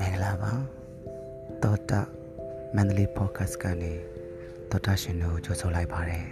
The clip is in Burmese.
မင်္ဂလာပါတောတာမန္တလေးပေါ့ကတ်ကနေတောတာရှင်တို့ကြိုဆိုလိုက်ပါတယ်